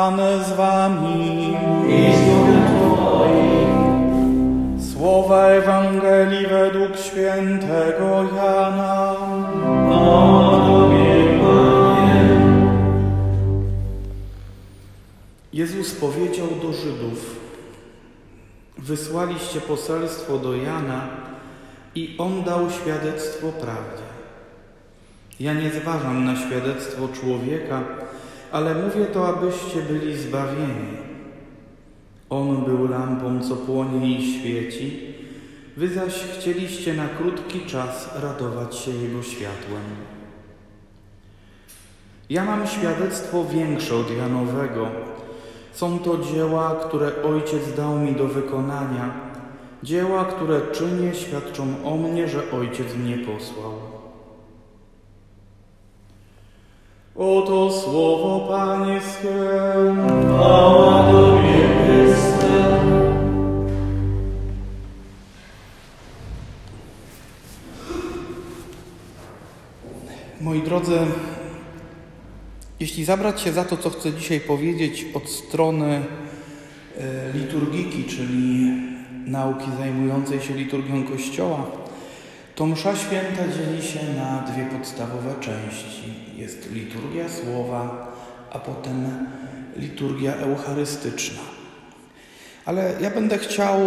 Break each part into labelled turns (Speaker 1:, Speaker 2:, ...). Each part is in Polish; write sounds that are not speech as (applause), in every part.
Speaker 1: Pan z wami.
Speaker 2: I z.
Speaker 1: Słowa Ewangelii według świętego Jana.
Speaker 2: O.
Speaker 1: Jezus powiedział do Żydów: Wysłaliście poselstwo do Jana i on dał świadectwo prawdzie. Ja nie zważam na świadectwo człowieka, ale mówię to, abyście byli zbawieni. On był lampą, co płonie i świeci, wy zaś chcieliście na krótki czas radować się Jego światłem. Ja mam świadectwo większe od Janowego. Są to dzieła, które Ojciec dał mi do wykonania. Dzieła, które czynię, świadczą o mnie, że Ojciec mnie posłał. Oto słowo Pańskie.
Speaker 2: Chwała Tobie, Chryste.
Speaker 1: Moi drodzy, jeśli zabrać się za to, co chcę dzisiaj powiedzieć od strony e, liturgiki, czyli nauki zajmującej się liturgią Kościoła, to msza święta dzieli się na dwie podstawowe części. Jest liturgia słowa, a potem liturgia eucharystyczna. Ale ja będę chciał,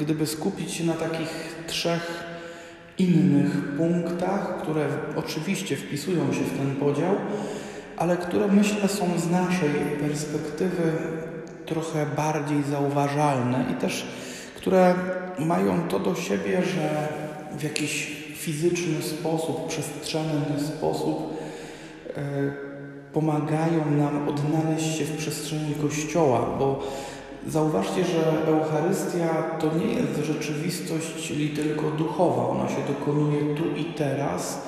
Speaker 1: gdyby skupić się na takich trzech innych punktach, które oczywiście wpisują się w ten podział, ale które myślę są z naszej perspektywy trochę bardziej zauważalne i też które mają to do siebie, że w jakiś fizyczny sposób, przestrzenny sposób e, pomagają nam odnaleźć się w przestrzeni Kościoła, bo Zauważcie, że Eucharystia to nie jest rzeczywistość tylko duchowa. Ona się dokonuje tu i teraz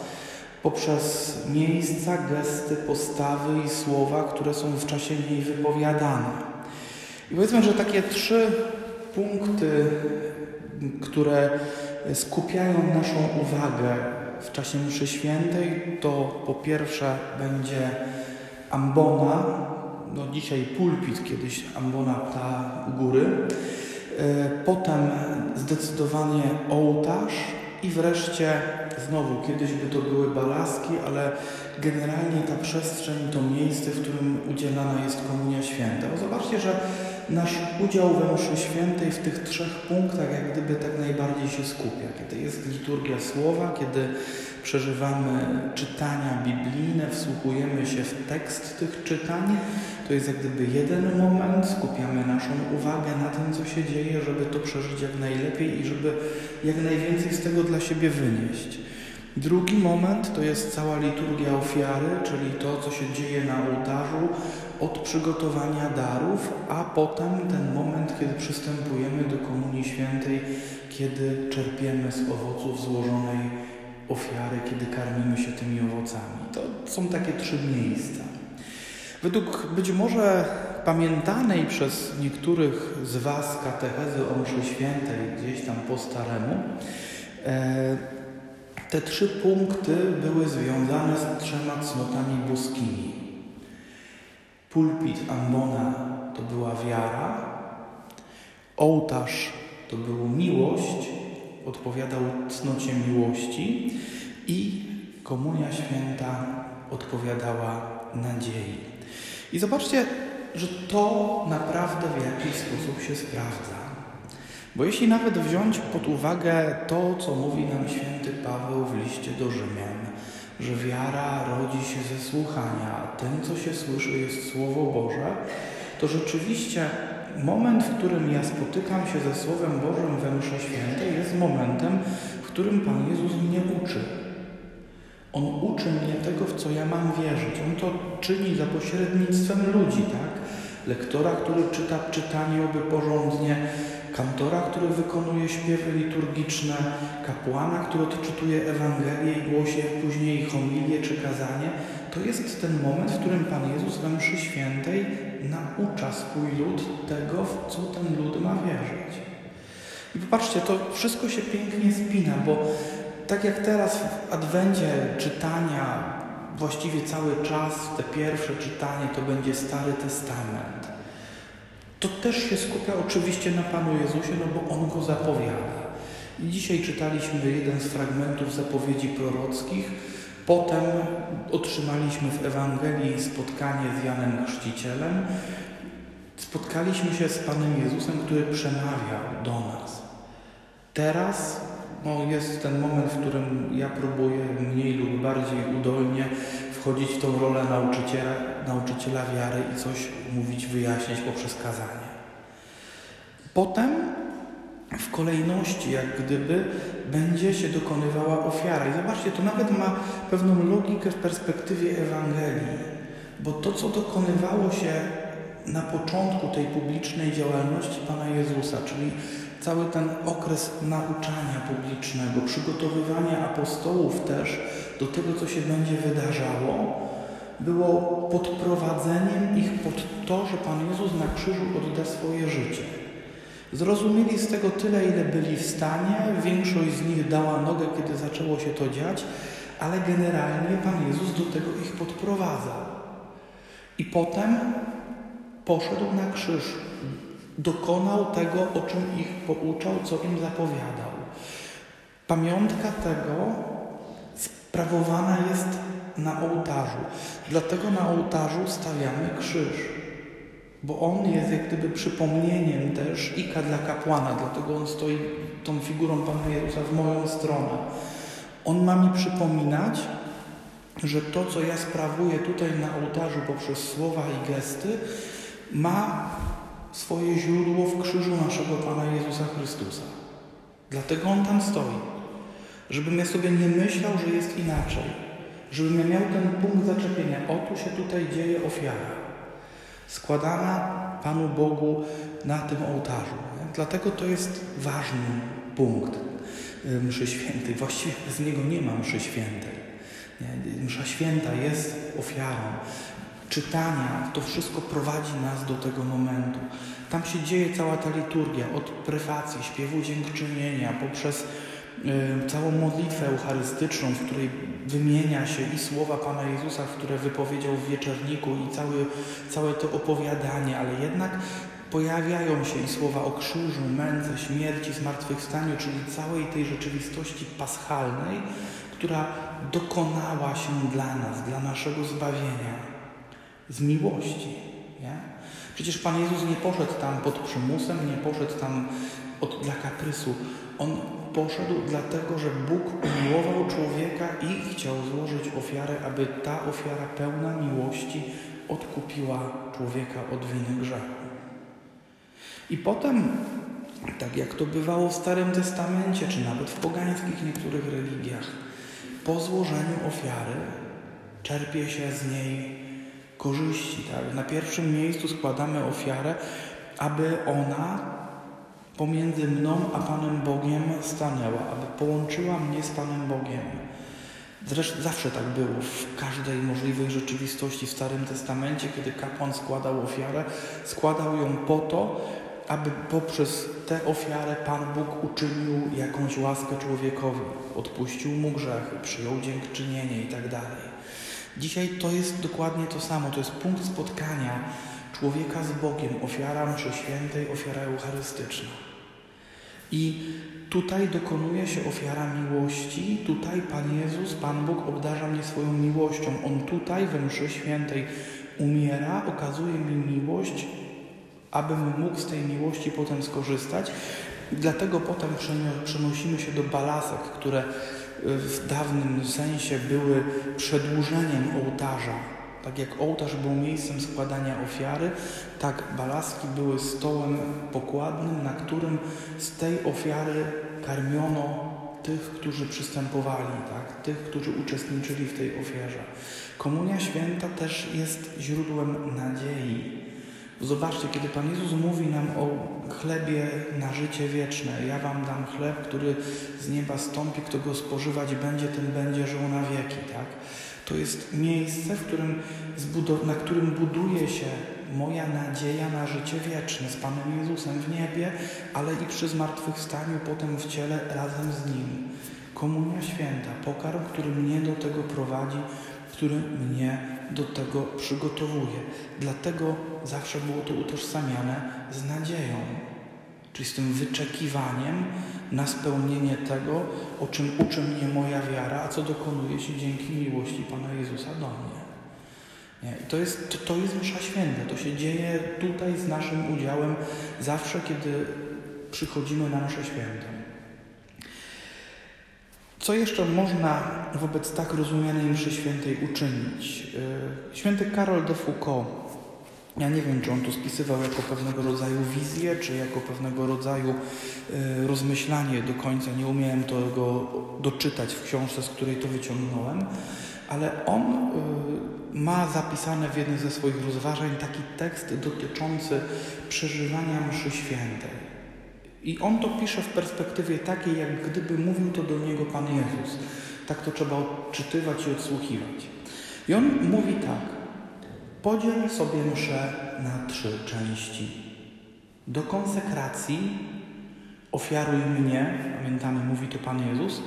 Speaker 1: poprzez miejsca, gesty, postawy i słowa, które są w czasie niej wypowiadane. I powiedzmy, że takie trzy punkty, które skupiają naszą uwagę w czasie mszy świętej, to po pierwsze będzie ambona, no dzisiaj pulpit, kiedyś ambona ta u góry. E, potem zdecydowanie ołtarz i wreszcie znowu, kiedyś by to były balaski, ale generalnie ta przestrzeń to miejsce, w którym udzielana jest Komunia Święta. Bo zobaczcie, że nasz udział we mszy świętej w tych trzech punktach jak gdyby tak najbardziej się skupia. Kiedy jest liturgia słowa, kiedy przeżywamy czytania biblijne, wsłuchujemy się w tekst tych czytań, to jest jak gdyby jeden moment, skupiamy naszą uwagę na tym, co się dzieje, żeby to przeżyć jak najlepiej i żeby jak najwięcej z tego dla siebie wynieść. Drugi moment to jest cała liturgia ofiary, czyli to, co się dzieje na ołtarzu od przygotowania darów, a potem ten moment, kiedy przystępujemy do Komunii Świętej, kiedy czerpiemy z owoców złożonej ofiary, kiedy karmimy się tymi owocami. To są takie trzy miejsca. Według być może pamiętanej przez niektórych z Was katechezy o mszy świętej gdzieś tam po staremu, e, te trzy punkty były związane z trzema cnotami boskimi. Pulpit ambona to była wiara, ołtarz to było miłość, odpowiadał cnocie miłości i komunia święta odpowiadała nadziei. I zobaczcie, że to naprawdę w jakiś sposób się sprawdza. Bo jeśli nawet wziąć pod uwagę to, co mówi nam święty Paweł w liście do Rzymian, że wiara rodzi się ze słuchania, a tym, co się słyszy, jest Słowo Boże, to rzeczywiście moment, w którym ja spotykam się ze Słowem Bożym we mszy świętej, jest momentem, w którym Pan Jezus mnie uczy. On uczy mnie tego, w co ja mam wierzyć. On to czyni za pośrednictwem ludzi, tak? Lektora, który czyta czytanie oby porządnie, kantora, który wykonuje śpiewy liturgiczne, kapłana, który odczytuje Ewangelię i głosi później homilię czy kazanie, to jest ten moment, w którym Pan Jezus we mszy świętej naucza swój lud tego, w co ten lud ma wierzyć. I popatrzcie, to wszystko się pięknie spina, bo tak jak teraz w Adwencie czytania właściwie cały czas, te pierwsze czytanie to będzie Stary Testament. To też się skupia oczywiście na Panu Jezusie, no bo On go zapowiada. I dzisiaj czytaliśmy jeden z fragmentów zapowiedzi prorockich. Potem otrzymaliśmy w Ewangelii spotkanie z Janem Chrzcicielem. Spotkaliśmy się z Panem Jezusem, który przemawiał do nas. Teraz no, jest ten moment, w którym ja próbuję mniej lub bardziej udolnie wchodzić w tą rolę nauczyciela, nauczyciela wiary i coś mówić, wyjaśnić poprzez kazanie. Potem w kolejności, jak gdyby, będzie się dokonywała ofiara. I zobaczcie, to nawet ma pewną logikę w perspektywie Ewangelii, bo to, co dokonywało się na początku tej publicznej działalności Pana Jezusa, czyli cały ten okres nauczania publicznego, przygotowywania apostołów też do tego, co się będzie wydarzało, było podprowadzeniem ich pod to, że Pan Jezus na krzyżu odda swoje życie. Zrozumieli z tego tyle, ile byli w stanie. Większość z nich dała nogę, kiedy zaczęło się to dziać, ale generalnie Pan Jezus do tego ich podprowadzał. I potem poszedł na krzyż, dokonał tego, o czym ich pouczał, co im zapowiadał. Pamiątka tego sprawowana jest na ołtarzu. Dlatego na ołtarzu stawiamy krzyż, bo on jest jak gdyby przypomnieniem też ika dla kapłana, dlatego on stoi tą figurą Pana Jezusa w moją stronę. On ma mi przypominać, że to, co ja sprawuję tutaj na ołtarzu poprzez słowa i gesty, ma swoje źródło w krzyżu naszego Pana Jezusa Chrystusa. Dlatego On tam stoi. Żebym ja sobie nie myślał, że jest inaczej. Żebym ja miał ten punkt zaczepienia. Oto się tutaj dzieje ofiara. Składana Panu Bogu na tym ołtarzu. Dlatego to jest ważny punkt y, mszy świętej. Właściwie z niego nie ma mszy świętej. Msza święta jest ofiarą czytania, to wszystko prowadzi nas do tego momentu. Tam się dzieje cała ta liturgia, od prefacji, śpiewu dziękczynienia, poprzez y, całą modlitwę eucharystyczną, w której wymienia się i słowa Pana Jezusa, które wypowiedział w wieczerniku i cały, całe to opowiadanie, ale jednak pojawiają się i słowa o krzyżu, męce, śmierci, zmartwychwstaniu, czyli całej tej rzeczywistości paschalnej, która dokonała się dla nas, dla naszego zbawienia z miłości. Nie? Przecież Pan Jezus nie poszedł tam pod przymusem, nie poszedł tam od, dla kaprysu. On poszedł dlatego, że Bóg umiłował człowieka i chciał złożyć ofiarę, aby ta ofiara pełna miłości odkupiła człowieka od winy grzechu. I potem, tak jak to bywało w Starym Testamencie, czy nawet w pogańskich niektórych religiach, po złożeniu ofiary czerpie się z niej korzyści. Tak? Na pierwszym miejscu składamy ofiarę, aby ona pomiędzy mną a Panem Bogiem stanęła, aby połączyła mnie z Panem Bogiem. Zresztą zawsze tak było w każdej możliwej rzeczywistości w Starym Testamencie, kiedy kapłan składał ofiarę, składał ją po to, aby poprzez tę ofiarę Pan Bóg uczynił jakąś łaskę człowiekowi, odpuścił mu grzechy, przyjął dziękczynienie itd. Dzisiaj to jest dokładnie to samo. To jest punkt spotkania człowieka z Bogiem, ofiara mszy świętej, ofiara eucharystyczna. I tutaj dokonuje się ofiara miłości, tutaj Pan Jezus, Pan Bóg obdarza mnie swoją miłością. On tutaj we mszy świętej umiera, okazuje mi miłość, abym mógł z tej miłości potem skorzystać. Dlatego potem przenosimy się do balasek, które w dawnym sensie były przedłużeniem ołtarza. Tak jak ołtarz był miejscem składania ofiary, tak balaski były stołem pokładnym, na którym z tej ofiary karmiono tych, którzy przystępowali, tak? tych, którzy uczestniczyli w tej ofierze. Komunia święta też jest źródłem nadziei. Zobaczcie, kiedy Pan Jezus mówi nam o chlebie na życie wieczne, ja wam dam chleb, który z nieba stąpi, kto go spożywać będzie, ten będzie żył na wieki, tak? To jest miejsce, w którym na którym buduje się moja nadzieja na życie wieczne z Panem Jezusem w niebie, ale i przy zmartwychwstaniu potem w ciele razem z Nim. Komunia święta, pokarm, który mnie do tego prowadzi, który mnie do tego przygotowuje. Dlatego zawsze było to utożsamiane z nadzieją, czyli z tym wyczekiwaniem na spełnienie tego, o czym uczy mnie moja wiara, a co dokonuje się dzięki miłości Pana Jezusa do mnie. Nie? To jest, to, to jest msza święta. To się dzieje tutaj z naszym udziałem zawsze, kiedy przychodzimy na mszę świętą. Co jeszcze można wobec tak rozumianej mszy świętej uczynić? E, święty Karol de Foucault, ja nie wiem, czy on to spisywał jako pewnego rodzaju wizję, czy jako pewnego rodzaju e, rozmyślanie do końca. Nie umiałem tego doczytać w książce, z której to wyciągnąłem, ale on e, ma zapisane w jednym ze swoich rozważań taki tekst dotyczący przeżywania mszy świętej. I on to pisze w perspektywie takiej, jak gdyby mówił to do niego Pan Jezus. Tak to trzeba odczytywać i odsłuchiwać. I on mówi tak. Podziel sobie mszę na trzy części. Do konsekracji ofiaruj mnie, pamiętamy, mówi to Pan Jezus,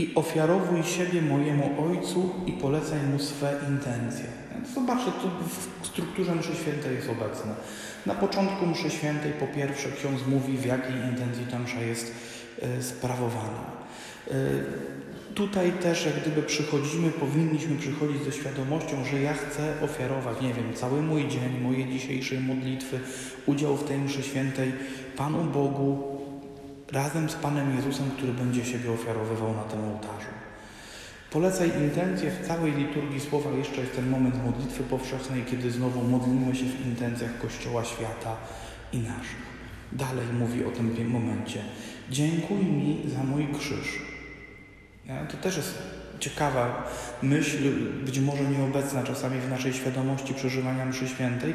Speaker 1: i ofiarowuj siebie mojemu Ojcu i polecaj Mu swe intencje. Zobaczcie, to w strukturze mszy świętej jest obecne. Na początku mszy świętej po pierwsze ksiądz mówi, w jakiej intencji ta msza jest y, sprawowana. Y, tutaj też, jak gdyby przychodzimy, powinniśmy przychodzić ze świadomością, że ja chcę ofiarować, nie wiem, cały mój dzień, moje dzisiejsze modlitwy, udział w tej mszy świętej Panu Bogu, razem z Panem Jezusem, który będzie siebie ofiarowywał na tym ołtarzu. Polecaj intencje w całej liturgii słowa. Jeszcze jest ten moment modlitwy powszechnej, kiedy znowu modlimy się w intencjach Kościoła świata i naszych. Dalej mówi o tym momencie. Dziękuj mi za mój krzyż. To też jest ciekawa myśl, być może nieobecna czasami w naszej świadomości przeżywania mszy świętej.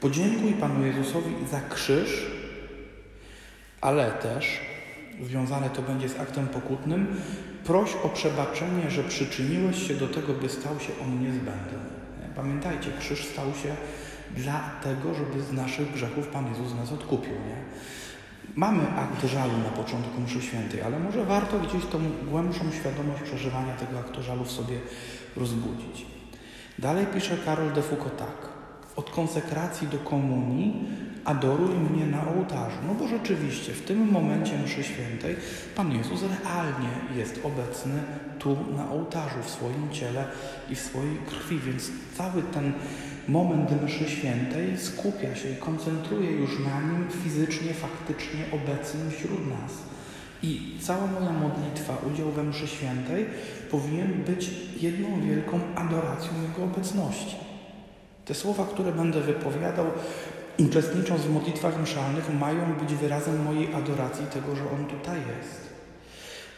Speaker 1: Podziękuj Panu Jezusowi za krzyż, ale też związane to będzie z aktem pokutnym, proś o przebaczenie, że przyczyniłeś się do tego, by stał się on niezbędny. Pamiętajcie, krzyż stał się dlatego, żeby z naszych grzechów Pan Jezus nas odkupił. Nie? Mamy akt żalu na początku mszy świętej, ale może warto gdzieś tą głębszą świadomość przeżywania tego aktu żalu w sobie rozbudzić. Dalej pisze Karol de Foucault tak. Od konsekracji do komunii adoruj mnie na ołtarzu. No bo rzeczywiście w tym momencie mszy świętej Pan Jezus realnie jest obecny tu na ołtarzu, w swoim ciele i w swojej krwi, więc cały ten moment mszy świętej skupia się i koncentruje już na nim fizycznie, faktycznie obecnym wśród nas. I cała moja modlitwa, udział we mszy świętej powinien być jedną wielką adoracją Jego obecności. Te słowa, które będę wypowiadał, uczestnicząc w modlitwach mszalnych, mają być wyrazem mojej adoracji tego, że On tutaj jest.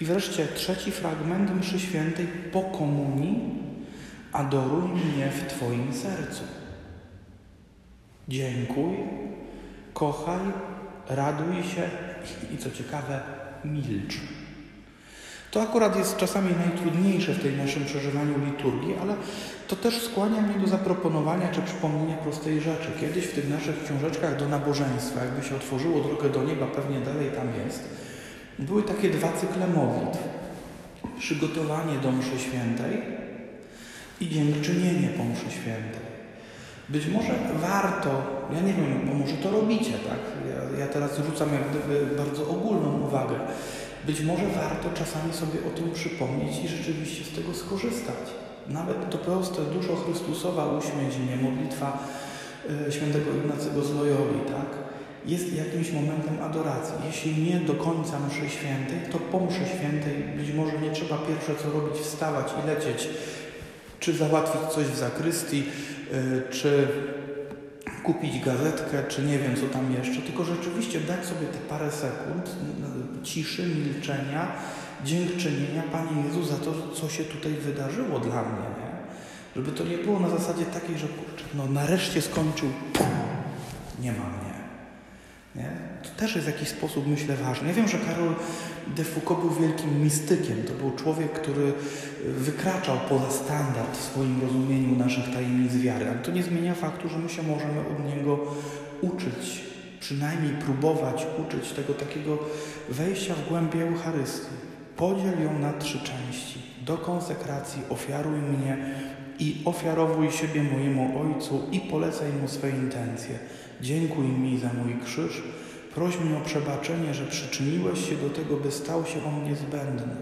Speaker 1: I wreszcie trzeci fragment mszy świętej po komunii adoruj mnie w Twoim sercu. Dziękuj, kochaj, raduj się (laughs) i co ciekawe, milcz. To akurat jest czasami najtrudniejsze w tej naszym przeżywaniu liturgii, ale to też skłania mnie do zaproponowania czy przypomnienia prostej rzeczy. Kiedyś w tych naszych książeczkach do nabożeństwa, jakby się otworzyło drogę do nieba, pewnie dalej tam jest, były takie dwa cykle modlitw. Przygotowanie do mszy świętej i dziękczynienie po mszy świętej. Być może warto, ja nie wiem, bo może to robicie, tak? Ja, ja teraz rzucam jak gdyby bardzo ogólną uwagę. Być może warto czasami sobie o tym przypomnieć i rzeczywiście z tego skorzystać. Nawet to proste, dużo Chrystusowa uśmiercenie, modlitwa y, świętego Ignacego z Loyoli, tak? Jest jakimś momentem adoracji. Jeśli nie do końca mszy świętej, to po mszy świętej być może nie trzeba pierwsze co robić, wstawać i lecieć, czy załatwić coś w zakrystii, y, czy kupić gazetkę, czy nie wiem co tam jeszcze, tylko rzeczywiście dać sobie te parę sekund ciszy, milczenia, dziękczynienia Panie Jezu za to, co się tutaj wydarzyło dla mnie. Nie? Żeby to nie było na zasadzie takiej, że kurczę, no nareszcie skończył, pum, nie ma mnie. Nie? To też jest w jakiś sposób, myślę, ważne. Ja wiem, że Karol de Foucault był wielkim mistykiem. To był człowiek, który wykraczał poza standard w swoim rozumieniu naszych tajemnic wiary. Ale to nie zmienia faktu, że my się możemy od niego uczyć, przynajmniej próbować uczyć tego takiego wejścia w głębię Eucharystii. Podziel ją na trzy części. Do konsekracji ofiaruj mnie i ofiarowuj siebie mojemu Ojcu i polecaj Mu swe intencje. Dziękuj mi za mój krzyż, proś mnie o przebaczenie, że przyczyniłeś się do tego, by stał się on niezbędny.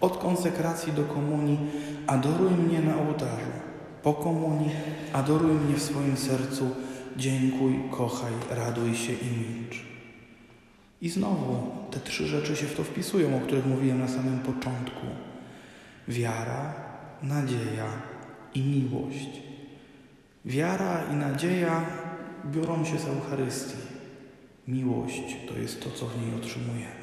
Speaker 1: Od konsekracji do komunii adoruj mnie na ołtarzu. Po komunii adoruj mnie w swoim sercu. Dziękuj, kochaj, raduj się i milcz. I znowu te trzy rzeczy się w to wpisują, o których mówiłem na samym początku. Wiara, nadzieja i miłość. Wiara i nadzieja biorą się z Eucharystii. Miłość to jest to, co w niej otrzymujemy.